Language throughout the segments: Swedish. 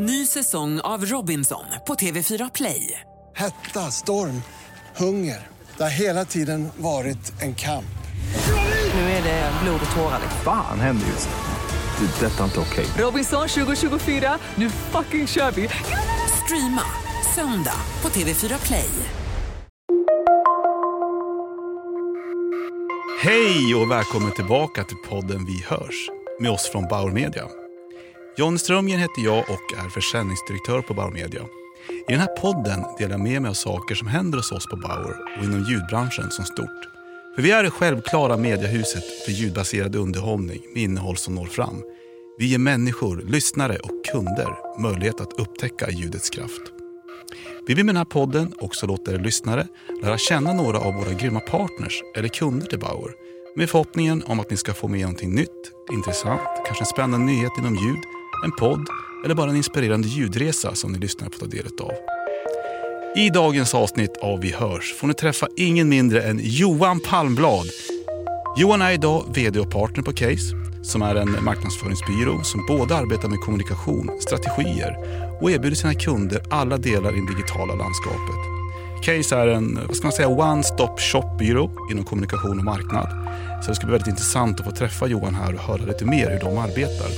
Ny säsong av Robinson på TV4 Play. Hetta, storm, hunger. Det har hela tiden varit en kamp. Nu är det blod och tårar. Fan händer just nu. Det. är Detta är inte okej. Robinson 2024, nu fucking kör vi! Streama söndag på TV4 Play. Hej och välkommen tillbaka till podden Vi hörs med oss från Bauer Media. John Strömgren heter jag och är försäljningsdirektör på Bauer Media. I den här podden delar jag med mig av saker som händer hos oss på Bauer och inom ljudbranschen som stort. För vi är det självklara mediehuset för ljudbaserad underhållning med innehåll som når fram. Vi ger människor, lyssnare och kunder möjlighet att upptäcka ljudets kraft. Vi vill med den här podden också låta er lyssnare lära känna några av våra grymma partners eller kunder till Bauer. Med förhoppningen om att ni ska få med någonting nytt, intressant, kanske en spännande nyhet inom ljud, en podd eller bara en inspirerande ljudresa som ni lyssnar på ta del av. I dagens avsnitt av Vi hörs får ni träffa ingen mindre än Johan Palmblad. Johan är idag VD och partner på Case som är en marknadsföringsbyrå som både arbetar med kommunikation, strategier och erbjuder sina kunder alla delar i det digitala landskapet. Case är en vad ska man säga, one-stop shop-byrå inom kommunikation och marknad. Så det ska bli väldigt intressant att få träffa Johan här och höra lite mer hur de arbetar.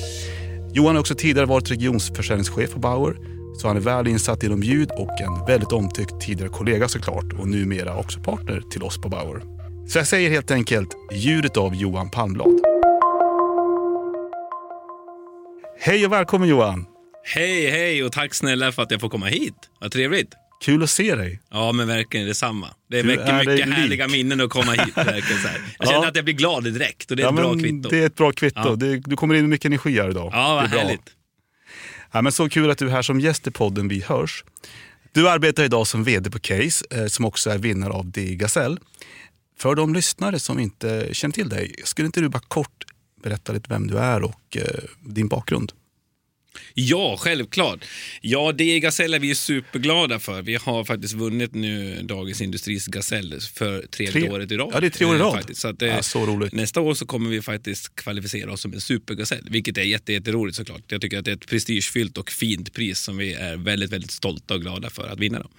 Johan har också tidigare varit regionsförsäljningschef på Bauer så han är väl insatt inom ljud och en väldigt omtyckt tidigare kollega såklart och numera också partner till oss på Bauer. Så jag säger helt enkelt ljudet av Johan Palmblad. Hej och välkommen Johan! Hej, hej och tack snälla för att jag får komma hit. Vad trevligt. Kul att se dig. Ja, men verkligen detsamma. Det Du väcker mycket lik. härliga minnen att komma hit. Verkligen så här. Jag Ja. känner att jag blir glad direkt och det är Ja, ett bra kvitto. Det är ett bra kvitto. Ja. Det, du kommer in med mycket energi här idag. Ja, vad härligt. Ja, men så kul att du är här som gäst i podden Vi hörs. Du arbetar idag som VD på Case, eh, som också är vinnare av DI Gasell. För de lyssnare som inte känner till dig, skulle inte du bara kort berätta lite vem du är och eh, din bakgrund? Ja, självklart. Ja, det är Gasell är vi superglada för. Vi har faktiskt vunnit nu Dagens Industris Gasell för tredje Tre- året i rad. Ja, det är tre år i Eh, rad. faktiskt. Så, att, eh, Ja, så roligt. Nästa år så kommer vi faktiskt kvalificera oss som en supergasell, vilket är jätte, jätteroligt såklart. Jag tycker att det är ett prestigefyllt och fint pris som vi är väldigt, väldigt stolta och glada för att vinna. Då.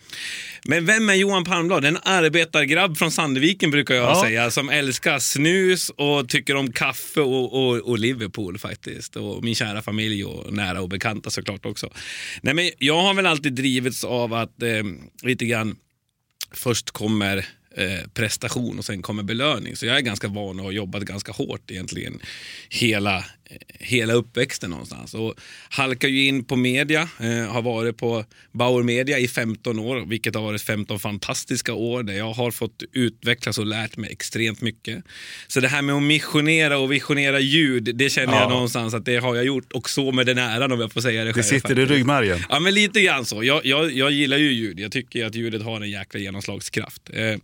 Men vem är Johan Palmblad? En arbetargrabb från Sandviken brukar jag Ja. säga, som älskar snus och tycker om kaffe och, och, och Liverpool faktiskt. Och min kära familj och nära och bekanta såklart också. Nej, men jag har väl alltid drivits av att eh, lite grann först kommer eh, prestation och sen kommer belöning. Så jag är ganska van och har jobbat ganska hårt egentligen hela, eh, hela uppväxten någonstans. Och halkar ju in på media, eh, har varit på Bauer Media i 15 år, vilket har varit 15 fantastiska år där jag har fått utvecklas och lärt mig extremt mycket. Så det här med att missionera och visionera ljud, det känner Ja. jag någonstans att det har jag gjort och så med den äran om jag får säga det Det själv. sitter i faktiskt. ryggmärgen. Ja, men lite grann så. Jag, jag, jag gillar ju ljud. Jag tycker att ljudet har en jäkla genomslagskraft. Eh,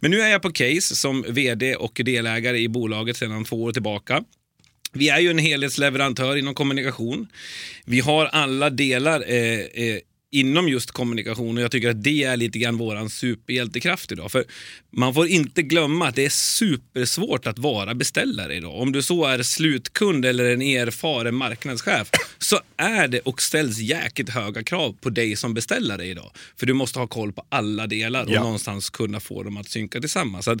men nu är jag på Case som vd och delägare i bolaget sedan två år tillbaka. Vi är ju en helhetsleverantör inom kommunikation. Vi har alla delar eh, eh, inom just kommunikation och jag tycker att det är lite grann våran superhjältekraft idag. För man får inte glömma att det är supersvårt att vara beställare idag. Om du så är slutkund eller en erfaren marknadschef så är det och ställs jäkligt höga krav på dig som beställare idag. För du måste ha koll på alla delar och Ja. någonstans kunna få dem att synka tillsammans. Så att,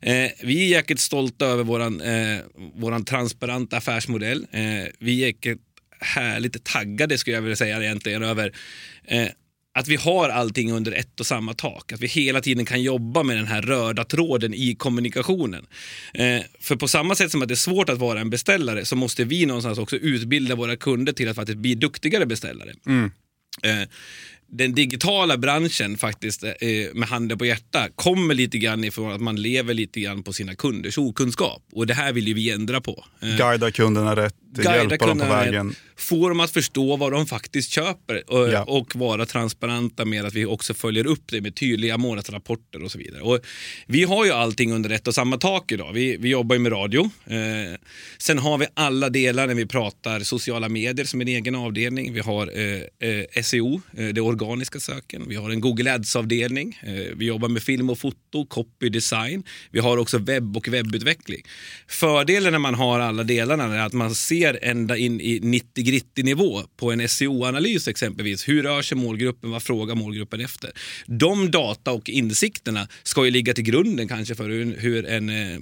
eh, vi är jäkligt stolta över våran, eh, våran transparenta affärsmodell. Eh, vi är jäkligt härligt taggade skulle jag vilja säga egentligen över eh, att vi har allting under ett och samma tak. Att vi hela tiden kan jobba med den här röda tråden i kommunikationen. Eh, för på samma sätt som att det är svårt att vara en beställare så måste vi någonstans också utbilda våra kunder till att faktiskt bli duktigare beställare. Eh, den digitala branschen faktiskt, eh, med handen på hjärta, kommer lite grann ifrån att man lever lite grann på sina kunders okunskap. Och det här vill ju vi ändra på. Eh, Guida kunderna rätt, guida kunderna Få dem att förstå vad de faktiskt köper och, Ja. och vara transparenta med att vi också följer upp det med tydliga månadsrapporter och så vidare. Och vi har ju allting under ett och samma tak idag. Vi, vi jobbar ju med radio. Eh, sen har vi alla delar när vi pratar sociala medier som en egen avdelning. Vi har eh, eh, SEO, eh, det organiska söken. Vi har en Google Ads-avdelning. Eh, vi jobbar med film och foto, copy, design. Vi har också webb och webbutveckling. Fördelen när man har alla delarna är att man ser ner ända in i 90-gritty nivå på en SEO-analys exempelvis. Hur rör sig målgruppen? Vad frågar målgruppen efter? De data och insikterna ska ju ligga till grunden kanske för hur, hur en eh,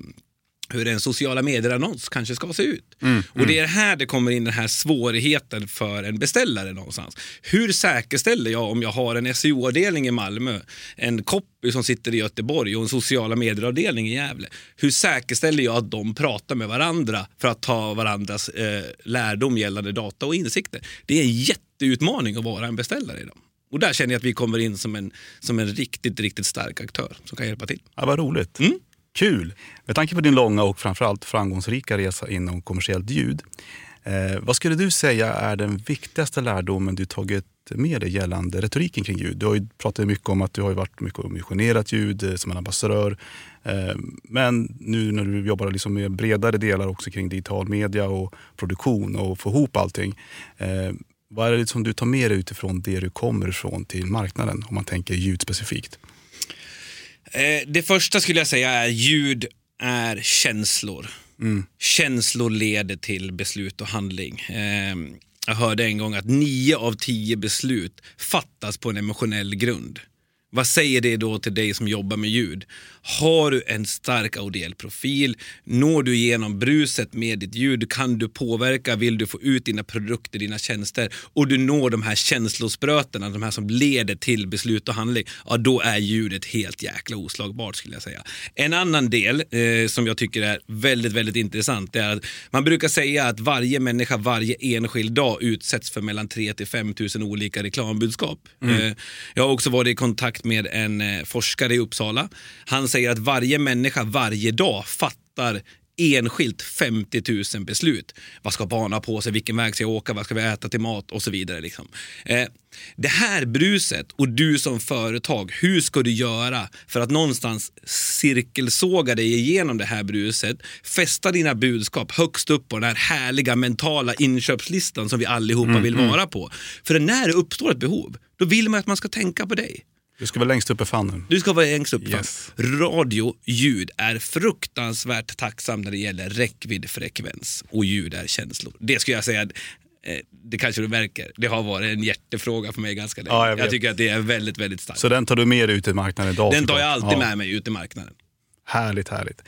hur en sociala medier-annons kanske ska se ut. Mm, och det är här det kommer in den här svårigheten för en beställare någonstans. Hur säkerställer jag om jag har en SEO-avdelning i Malmö, en copy som sitter i Göteborg och en sociala medier-avdelning i Gävle. Hur säkerställer jag att de pratar med varandra för att ta varandras eh, lärdom gällande data och insikter? Det är en jätteutmaning att vara en beställare idag. Och där känner jag att vi kommer in som en, som en riktigt, riktigt stark aktör som kan hjälpa till. Ja, vad roligt. Mm. Kul! Med tanke på din långa och framförallt framgångsrika resa inom kommersiellt ljud. Eh, vad skulle du säga är den viktigaste lärdomen du tagit med dig gällande retoriken kring ljud? Du har ju pratat mycket om att du har varit mycket och missionerat ljud eh, som en ambassadör. Eh, men nu när du jobbar liksom med bredare delar också kring digital media och produktion och få ihop allting. Eh, vad är det som du tar med dig utifrån det du kommer ifrån till marknaden om man tänker ljud specifikt? Eh, det första skulle jag säga är ljud är känslor. Känslor leder till beslut och handling. Eh, jag hörde en gång att nio av tio beslut fattas på en emotionell grund. Vad säger det då till dig som jobbar med ljud? Har du en stark audiell profil? Når du igenom bruset med ditt ljud? Kan du påverka? Vill du få ut dina produkter, dina tjänster? Och du når de här känslosprötena, de här som leder till beslut och handling. Ja, då är ljudet helt jäkla oslagbart skulle jag säga. En annan del eh, som jag tycker är väldigt, väldigt intressant är att man brukar säga att varje människa varje enskild dag utsätts för mellan 3 till 5 000 olika reklambudskap. Eh, jag har också varit i kontakt med en eh, forskare i Uppsala. Han säger att varje människa varje dag fattar enskilt 50 000 beslut. Vad ska barnen ha på sig? Vilken väg ska jag åka? Vad ska vi äta till mat? Och så vidare. Liksom. Eh, det här bruset och du som företag, hur ska du göra för att någonstans cirkelsåga dig igenom det här bruset, fästa dina budskap högst upp på den här härliga mentala inköpslistan som vi allihopa vill vara på. För när det uppstår ett behov, då vill man att man ska tänka på dig. Du ska vara längst upp i famnen. Du ska vara längst upp. Yes. Radio, ljud är fruktansvärt tacksam när det gäller räckvidd, frekvens och ljud är känslor. Det skulle jag säga, eh, det kanske du märker, det har varit en hjärtefråga för mig ganska länge. Ja, jag jag, tycker att det är väldigt, väldigt starkt. Så den tar du med dig ut i marknaden idag? Den tar jag alltid Ja. med mig ut i marknaden. Härligt, härligt.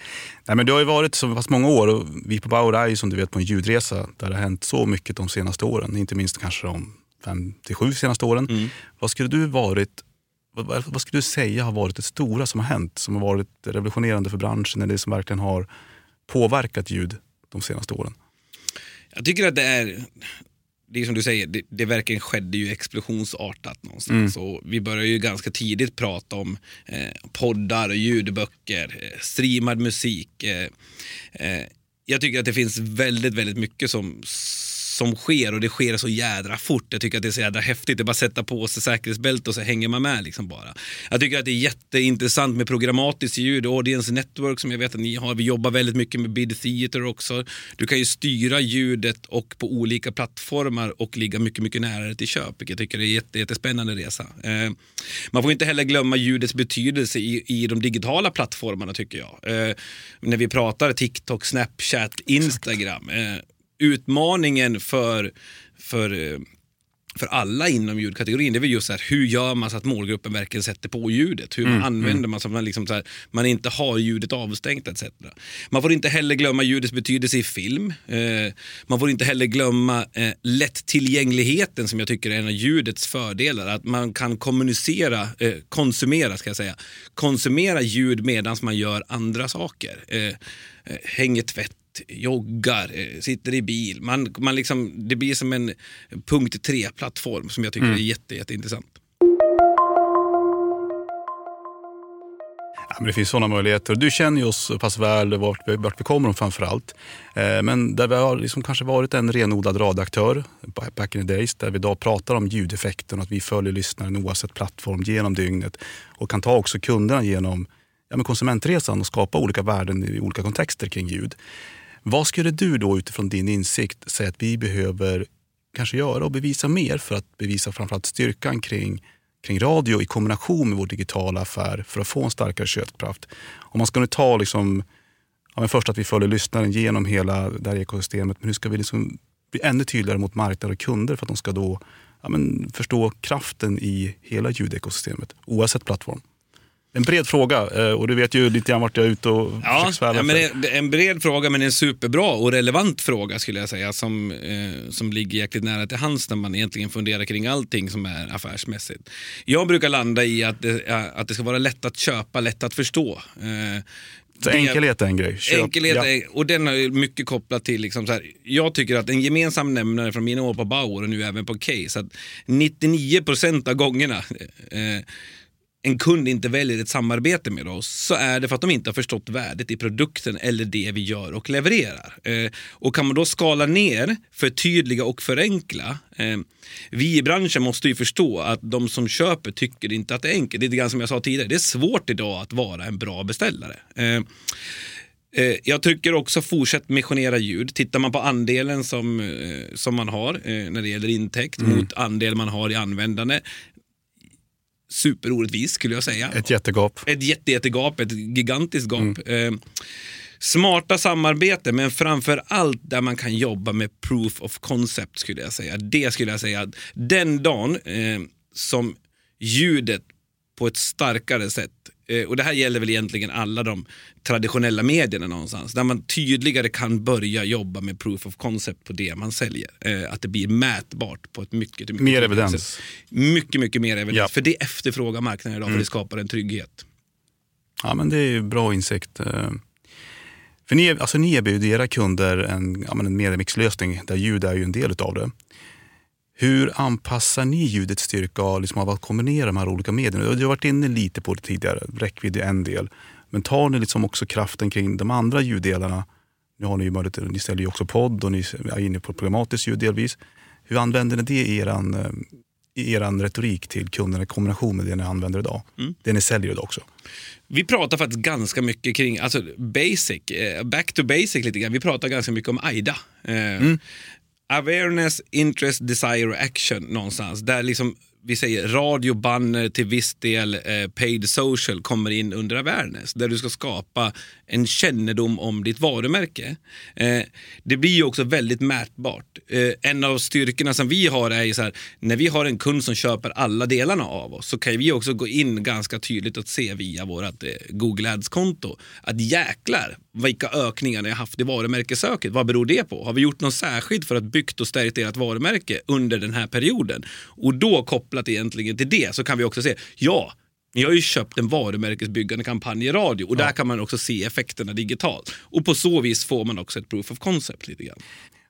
Nej, men du har ju varit så pass många år och vi på Bauer är ju som du vet på en ljudresa där det har hänt så mycket de senaste åren. Inte minst kanske de fem till sju senaste åren. Mm. Vad skulle du varit vad, vad- skulle du säga har varit det stora som har hänt? Som har varit revolutionerande för branschen eller det som verkligen har påverkat ljud de senaste åren? Jag tycker att det är, det är som du säger, det, det verkligen skedde ju explosionsartat någonstans. Och vi började ju ganska tidigt prata om eh, poddar, och ljudböcker, eh, streamad musik. Eh, eh, jag tycker att det finns väldigt, väldigt mycket som, som sker och det sker så jädra fort. Jag tycker att det är så jädra häftigt. Det är bara att sätta på sig säkerhetsbälte och så hänger man med. Liksom bara. Jag tycker att det är jätteintressant med programmatiskt ljud, Audience Network som jag vet att ni har. Vi jobbar väldigt mycket med Bid Theater också. Du kan ju styra ljudet och på olika plattformar och ligga mycket, mycket närare till köp, vilket jag tycker är en jätte, jättespännande resa. Eh, man får inte heller glömma ljudets betydelse i, i de digitala plattformarna tycker jag. Eh, när vi pratar TikTok, Snapchat, Instagram. Eh, utmaningen för, för, eh, för alla inom ljudkategorin, det är väl just så här, hur gör man så att målgruppen verkligen sätter på ljudet? Hur man använder man så att man, liksom så här, man inte har ljudet avstängt etc. Man får inte heller glömma ljudets betydelse i film. Eh, man får inte heller glömma eh, lättillgängligheten som jag tycker är en av ljudets fördelar. Att man kan kommunicera, eh, konsumera ska jag säga, konsumera ljud medan man gör andra saker. Eh, eh, hänger tvätt joggar, eh, sitter i bil. Man, man liksom, det blir som en punkt 3-plattform som jag tycker är jätte, jätteintressant. Ja, men det finns sådana möjligheter. Du känner ju oss så pass väl vart vi, vart vi kommer framför allt. Eh, men där vi har liksom kanske varit en renodlad radioaktör back in the days där vi idag pratar om ljudeffekten och att vi följer lyssnaren oavsett plattform genom dygnet och kan ta också kunderna genom ja, men konsumentresan och skapa olika värden i olika kontexter kring ljud. Vad skulle du då utifrån din insikt säga att vi behöver kanske göra och bevisa mer för att bevisa framförallt styrkan kring, kring radio i kombination med vår digitala affär för att få en starkare köpkraft? Om man ska nu ta liksom ja, men först att vi följer lyssnaren genom hela det här ekosystemet. Men hur ska vi liksom bli ännu tydligare mot marknader och kunder för att de ska då ja, men förstå kraften i hela ljudekosystemet oavsett plattform? En bred fråga eh, och du vet ju lite grann vart jag är ute och Ja, försöker ja, men en bred fråga men en superbra och relevant fråga skulle jag säga som, eh, som ligger jäkligt nära till hands när man egentligen funderar kring allting som är affärsmässigt. Jag brukar landa i att det, att det ska vara lätt att köpa, lätt att förstå. Eh, Så enkelhet är en grej. Köp- Enkelhet, ja. är, och den har mycket kopplat till, liksom så här, jag tycker att en gemensam nämnare från mina år på Bauer och nu även på Case, att 99% av gångerna eh, en kund inte väljer ett samarbete med oss så är det för att de inte har förstått värdet i produkten eller det vi gör och levererar. Eh, och kan man då skala ner, förtydliga och förenkla. Eh, vi i branschen måste ju förstå att de som köper tycker inte att det är enkelt. Det är lite grann som jag sa tidigare, det är svårt idag att vara en bra beställare. Eh, Jag tycker också fortsätt missionera ljud. Tittar man på andelen som, som man har när det gäller intäkt mot andel man har i användande. Superorättvist skulle jag säga. Ett jättegap. Ett jätte, jättegap, ett gigantiskt gap. Eh, smarta samarbete, men framför allt där man kan jobba med proof of concept skulle jag säga. Det skulle jag säga. Den dagen eh, som ljudet på ett starkare sätt eh, och det här gäller väl egentligen alla de traditionella medierna någonstans, där man tydligare kan börja jobba med proof of concept på det man säljer. Eh, att det blir mätbart på ett mycket, mycket Mer evidens. sätt. Mycket, mycket mer evidens. Ja. För det efterfrågar marknaden idag, för det skapar en trygghet. Ja, men det är ju bra insikt. eh. För ni, alltså ni erbjuder era kunder en, ja, en mediamixlösning där ljud är ju en del utav det. Hur anpassar ni ljudets styrka liksom av att kombinera de här olika medierna? Du har varit inne lite på det tidigare, räckvidd är en del. Men tar ni liksom också kraften kring de andra ljuddelarna? Nu har ni ju möjlighet, ni ställer ju också podd och ni är inne på programmatiskt ljud delvis. Hur använder ni det i eran, eh, i eran retorik till kunderna i kombination med det ni använder idag? Det ni säljer idag också. Vi pratar faktiskt ganska mycket kring alltså basic, eh, back to basic lite grann. Vi pratar ganska mycket om AIDA. Eh, Awareness, interest, desire och action någonstans. Där liksom vi säger radio, banner, till viss del eh, paid social kommer in under awareness. Där du ska skapa en kännedom om ditt varumärke. Eh, det blir ju också väldigt mätbart. Eh, en av styrkorna som vi har är ju så här, när vi har en kund som köper alla delarna av oss så kan vi också gå in ganska tydligt och se via vårt eh, Google Ads-konto att jäklar vilka ökningar ni har haft i varumärkessöket. Vad beror det på? Har vi gjort något särskilt för att byggt och stärkt ert varumärke under den här perioden? Och då kopplar kopplat egentligen till det så kan vi också se, ja, ni har ju köpt en varumärkesbyggande kampanj i radio och där kan man också se effekterna digitalt. Och på så vis får man också ett proof of concept lite grann.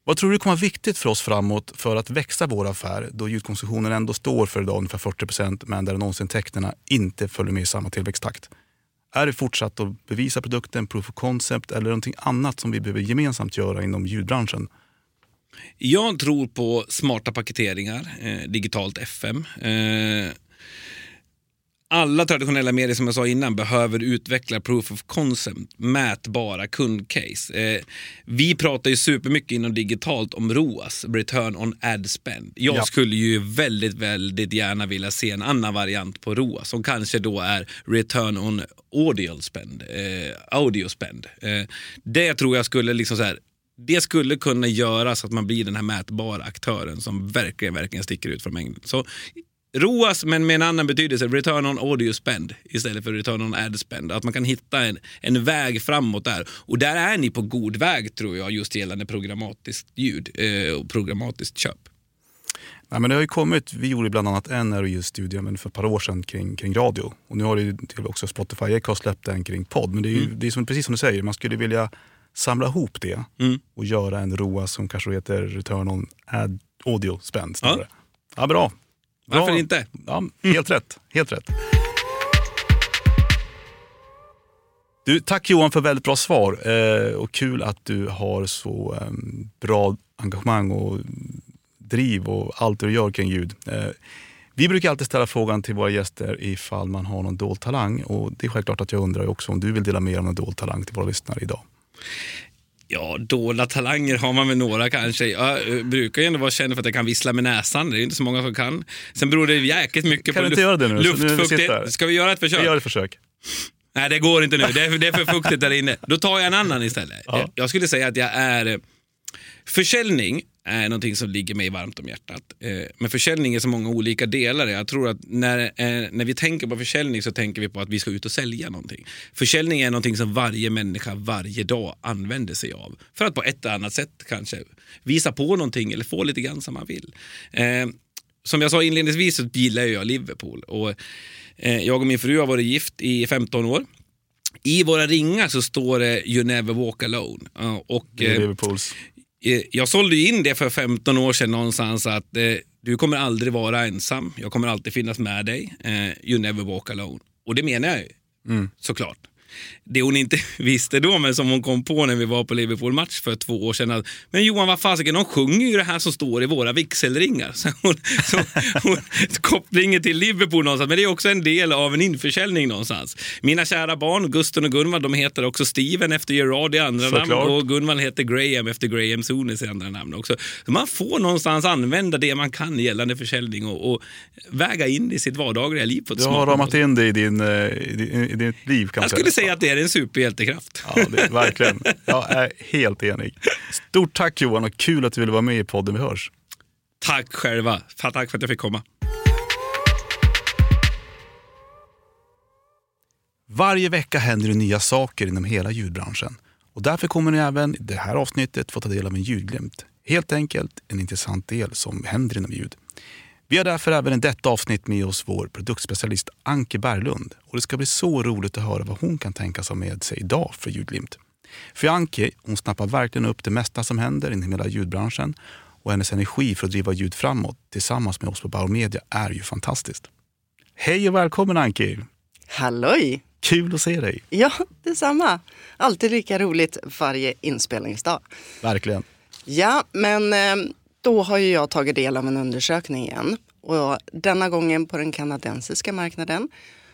Vad tror du kommer vara viktigt för oss framåt för att växa vår affär då ljudkonsumtionen ändå står för idag ungefär 40% men där annonsintäkterna inte följer med i samma tillväxttakt? Är det fortsatt att bevisa produkten, proof of concept eller någonting annat som vi behöver gemensamt göra inom ljudbranschen? Jag tror på smarta paketeringar, eh, digitalt FM. Eh, alla traditionella medier som jag sa innan behöver utveckla proof of concept, mätbara kundcase. Eh, vi pratar ju supermycket inom digitalt om ROAS, return on ad spend. Jag Ja. skulle ju väldigt, väldigt gärna vilja se en annan variant på ROAS som kanske då är return on audio spend. Eh, audio spend. Eh, det tror jag skulle liksom så här det skulle kunna göra så att man blir den här mätbara aktören som verkligen, verkligen sticker ut från mängden. Så ROAS, men med en annan betydelse, return on audio spend istället för return on ad spend. Att man kan hitta en, en väg framåt där. Och där är ni på god väg tror jag, just gällande programmatiskt ljud eh, och programmatiskt köp. Nej, men det har kommit, vi gjorde bland annat en ROI-studie men för ett par år sedan kring, kring radio. Och nu har ju också Spotify har släppt en kring podd. Men det är, ju, det är som, precis som du säger, man skulle vilja samla ihop det och göra en ROA som kanske heter Return on Ad Audio Spend. snarare. Ja. bra. Varför Bra. inte? Ja, helt rätt. Helt rätt. Du, tack Johan för väldigt bra svar eh, och kul att du har så eh, bra engagemang och driv och allt du gör kring ljud. Eh, vi brukar alltid ställa frågan till våra gäster ifall man har någon dold talang och det är självklart att jag undrar också om du vill dela med dig av någon dold talang till våra lyssnare idag. Ja, dolda talanger har man väl några kanske. Jag eh, brukar ju ändå vara känd för att jag kan vissla med näsan. Det är inte så många som kan. Sen beror det jäkligt mycket Kan på göra det nu? Nu vi luftfuktighet. här. Ska vi göra ett försök? Jag gör ett försök. Nej, det går inte nu. Det är, det är för fuktigt där inne. Då tar jag en annan istället. Ja. Jag skulle säga att jag är... eh, Försäljning är någonting som ligger mig varmt om hjärtat. Eh, Men försäljning är så många olika delar. Jag tror att när, eh, när vi tänker på försäljning så tänker vi på att vi ska ut och sälja någonting. Försäljning är någonting som varje människa varje dag använder sig av. För att på ett eller annat sätt kanske visa på någonting eller få lite grann som man vill. Eh, Som jag sa inledningsvis så gillar jag Liverpool. Och jag och min fru har varit gift i 15 år. I våra ringar så står det You never walk alone. Och, Det är Liverpools. Eh, Jag sålde in det för 15 år sedan någonstans att eh, du kommer aldrig vara ensam. Jag kommer alltid finnas med dig. Eh, you never walk alone. Och det menar jag ju, såklart. Det hon inte visste då, men som hon kom på när vi var på Liverpool-match för två år sedan. Att, men Johan, vad fasiken, de sjunger ju det här som står i våra vigselringar. Så hon, så hon, kopplingen till Liverpool någonstans, men det är också en del av en införsäljning någonstans. Mina kära barn, Gusten och Gunvald, de heter också Steven efter Gerard i andra namn Såklart. och Gunvald heter Graham efter Graham Souness i andra namn också. Så man får någonstans använda det man kan gällande försäljning och, och väga in det i sitt vardagliga liv på ett Du har ramat in det i, din, eh, i, i ditt liv kan man skulle säga att det är en superhjältekraft. Ja, det, verkligen. Jag är helt enig. Stort tack Johan och kul att du ville vara med i podden Vi hörs. Tack själva. Tack för att jag fick komma. Varje vecka händer det nya saker inom hela ljudbranschen. Och därför kommer ni även i det här avsnittet få ta del av en ljudglimt. Helt enkelt en intressant del som händer inom ljud. Vi har därför även i detta avsnitt med oss vår produktspecialist Anke Berglund. Och det ska bli så roligt att höra vad hon kan tänka sig med sig idag för ljudglimt. För Anke, hon snappar verkligen upp det mesta som händer inom hela ljudbranschen och hennes energi för att driva ljud framåt tillsammans med oss på Bauer Media är ju fantastiskt. Hej och välkommen Anke! Halloj! Kul att se dig! Ja, detsamma. Alltid lika roligt varje inspelningsdag. Verkligen. Ja, men eh, då har ju jag tagit del av en undersökning igen. Och denna gången på den kanadensiska marknaden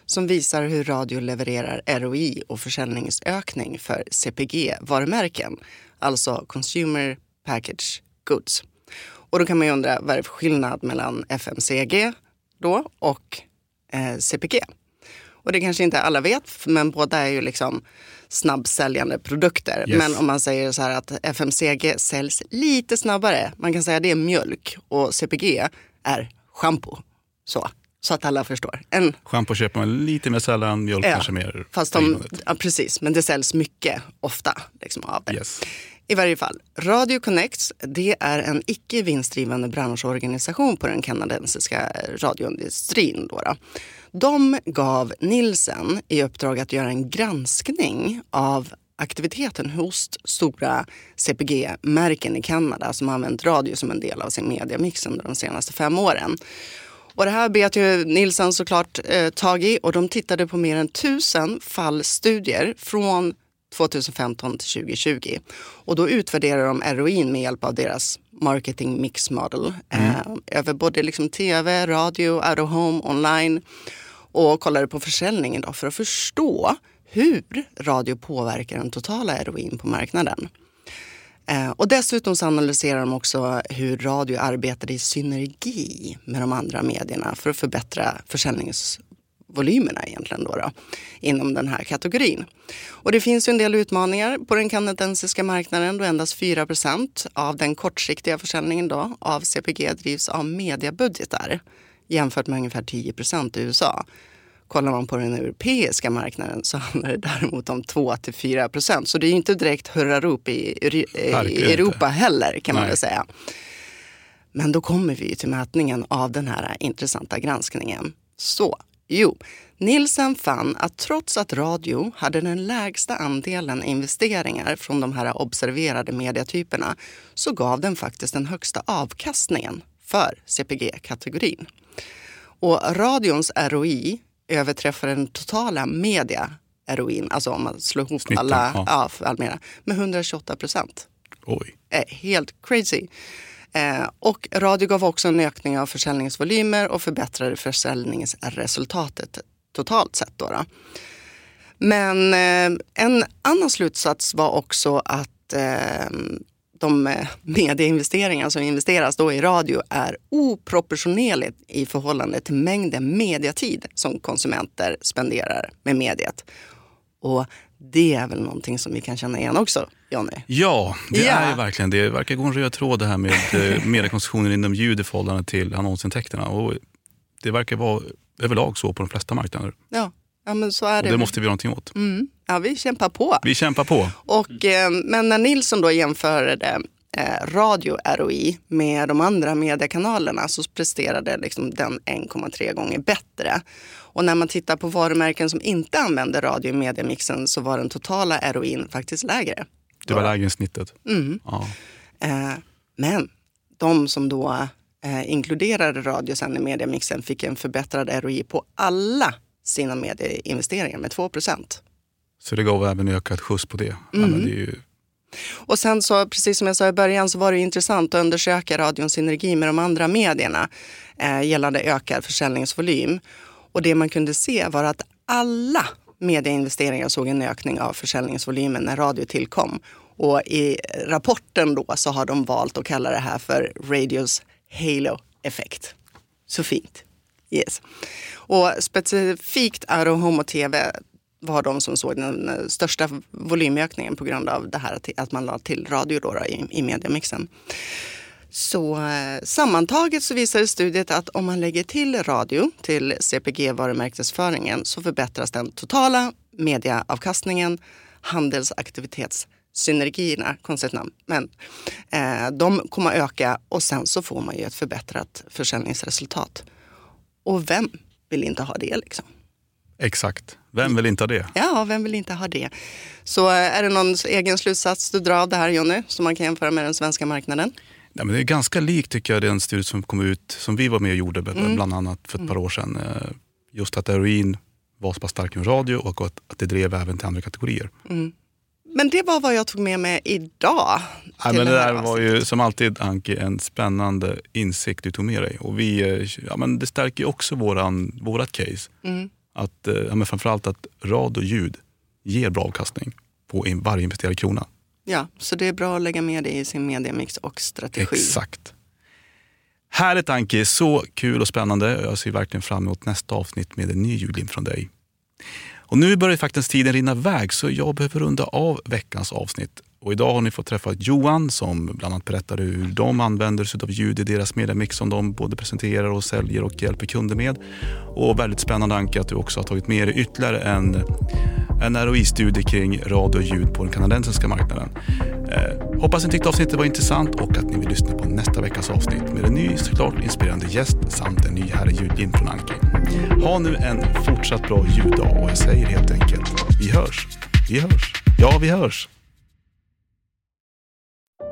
som visar hur radio levererar ROI och försäljningsökning för CPG-varumärken, alltså Consumer Package Goods. Och då kan man ju undra vad är för skillnad mellan FMCG då och eh, CPG? Och det kanske inte alla vet, men båda är ju liksom snabbsäljande produkter. Yes. Men om man säger så här att FMCG säljs lite snabbare, man kan säga det är mjölk och CPG är schampo. Så, så att alla förstår. En, Schampo köper man lite mer sällan, mjölk Ja, kanske mer fast de, ja, precis, men det säljs mycket, ofta liksom, av det. Yes. I varje fall, Radio Connects det är en icke vinstdrivande branschorganisation på den kanadensiska radioindustrin. Då då. De gav Nielsen i uppdrag att göra en granskning av aktiviteten hos stora CPG-märken i Kanada som har använt radio som en del av sin mediamix under de senaste fem åren. Och det här bet ju Nielsen såklart eh, tag i och de tittade på mer än tusen fallstudier från 2015 till 2020. Och då utvärderar de ROIn med hjälp av deras marketing mix model eh, över både liksom tv, radio, out of home, online och kollade på försäljningen då för att förstå hur radio påverkar den totala ROIn på marknaden. Eh, och dessutom så analyserar de också hur radio arbetade i synergi med de andra medierna för att förbättra försäljningsvolymerna egentligen då, då inom den här kategorin. Och det finns ju en del utmaningar på den kanadensiska marknaden då endast 4% av den kortsiktiga försäljningen då av CPG drivs av mediebudgetar jämfört med ungefär 10% i USA. Kollar man på den europeiska marknaden så handlar det däremot om 2-4 procent. Så det är ju inte direkt hurrarop i, i, i Europa heller kan man Nej. väl säga. Men då kommer vi till mätningen av den här intressanta granskningen. Så, jo, Nielsen fann att trots att radio hade den lägsta andelen investeringar från de här observerade mediatyperna så gav den faktiskt den högsta avkastningen för CPG-kategorin. Och radions ROI överträffar den totala media ROIn, alltså om man slår ihop alla, ja. ja. Almera, med 128 procent. Oj. är helt crazy. Eh, och radio gav också en ökning av försäljningsvolymer och förbättrade försäljningsresultatet totalt sett. Då då. Men eh, en annan slutsats var också att eh, de eh, medieinvesteringar som investeras då i radio är oproportionerligt i förhållande till mängden mediatid som konsumenter spenderar med mediet. Och det är väl någonting som vi kan känna igen också, Jonny? Ja, det Ja. är verkligen det. verkar gå en röd tråd det här med eh, mediekonsumtionen inom ljud i förhållande till annonsintäkterna. Och det verkar vara överlag så på de flesta marknader. Ja, ja men så är Och det. det måste vi göra någonting åt. mm. Ja, vi kämpar på. Vi kämpar på. Och, eh, men när Nilsson då jämförde radio ROI med de andra mediekanalerna så presterade liksom den 1,3 gånger bättre. Och när man tittar på varumärken som inte använder radio i mediamixen så var den totala ROIn faktiskt lägre. Det var lägre än snittet. Mm. Ja. Eh, men de som då eh, inkluderade radio sen i mediamixen fick en förbättrad ROI på alla sina medieinvesteringar med 2% Så det gav även ökat skjuts på det. Mm. men det är ju, och sen så, precis som jag sa i början, så var det intressant att undersöka radions synergi med de andra medierna eh, gällande ökad försäljningsvolym. Och det man kunde se var att alla medieinvesteringar såg en ökning av försäljningsvolymen när radio tillkom. Och i rapporten då så har de valt att kalla det här för Radios Halo-effekt. Så fint. Yes. Och specifikt Aero Homo och TV var de som såg den eh, största volymökningen på grund av det här att- man la till radio då, då i, i mediamixen. Så eh, sammantaget så visar studiet att om man lägger till radio till CPG-varumärkesföringen så förbättras den totala mediaavkastningen, handelsaktivitetssynergierna, konstigt namn, men eh, de kommer att öka och sen så får man ju ett förbättrat försäljningsresultat. Och vem vill inte ha det liksom? exakt. Vem vill inte ha det? Ja, vem vill inte ha det? Så eh, är det någon egen slutsats du drar av det här Jonny, som man kan jämföra med den svenska marknaden? Ja, men det är ganska likt tycker jag den studie som kom ut, som vi var med och gjorde Mm. bland annat för ett par år sedan. Eh, Just att heroin var så pass stark i radio och att, att det drev även till andra kategorier. Men det var vad jag tog med mig idag. Nej, men det där var ju som alltid Anki en spännande insikt du tog med dig. Och vi, eh, ja, men det stärker ju också våran, vårat case. Mm. Att, eh, ja, men framförallt att rad och ljud ger bra avkastning på in, varje investerad krona. Ja, så det är bra att lägga med det i sin mediamix och strategi. Exakt. Härligt Anki, så kul och spännande. Jag ser verkligen fram emot nästa avsnitt med en ny jullim från dig. Och nu börjar faktiskt tiden rinna iväg så jag behöver runda av veckans avsnitt. Och idag har ni fått träffa Johan som bland annat berättar hur de använder sig av ljud i deras mediamix som de både presenterar och säljer och hjälper kunder med. Och väldigt spännande Anki att du också har tagit med dig ytterligare en, en ROI-studie kring radio och ljud på den kanadensiska marknaden. Eh, hoppas ni tyckte avsnittet var intressant och att ni vill lyssna på nästa veckas avsnitt med en ny såklart inspirerande gäst samt en ny härlig ljudlim från Anki. Ha nu en fortsatt bra ljuddag och jag säger helt enkelt, vi hörs. Vi hörs. Ja, vi hörs.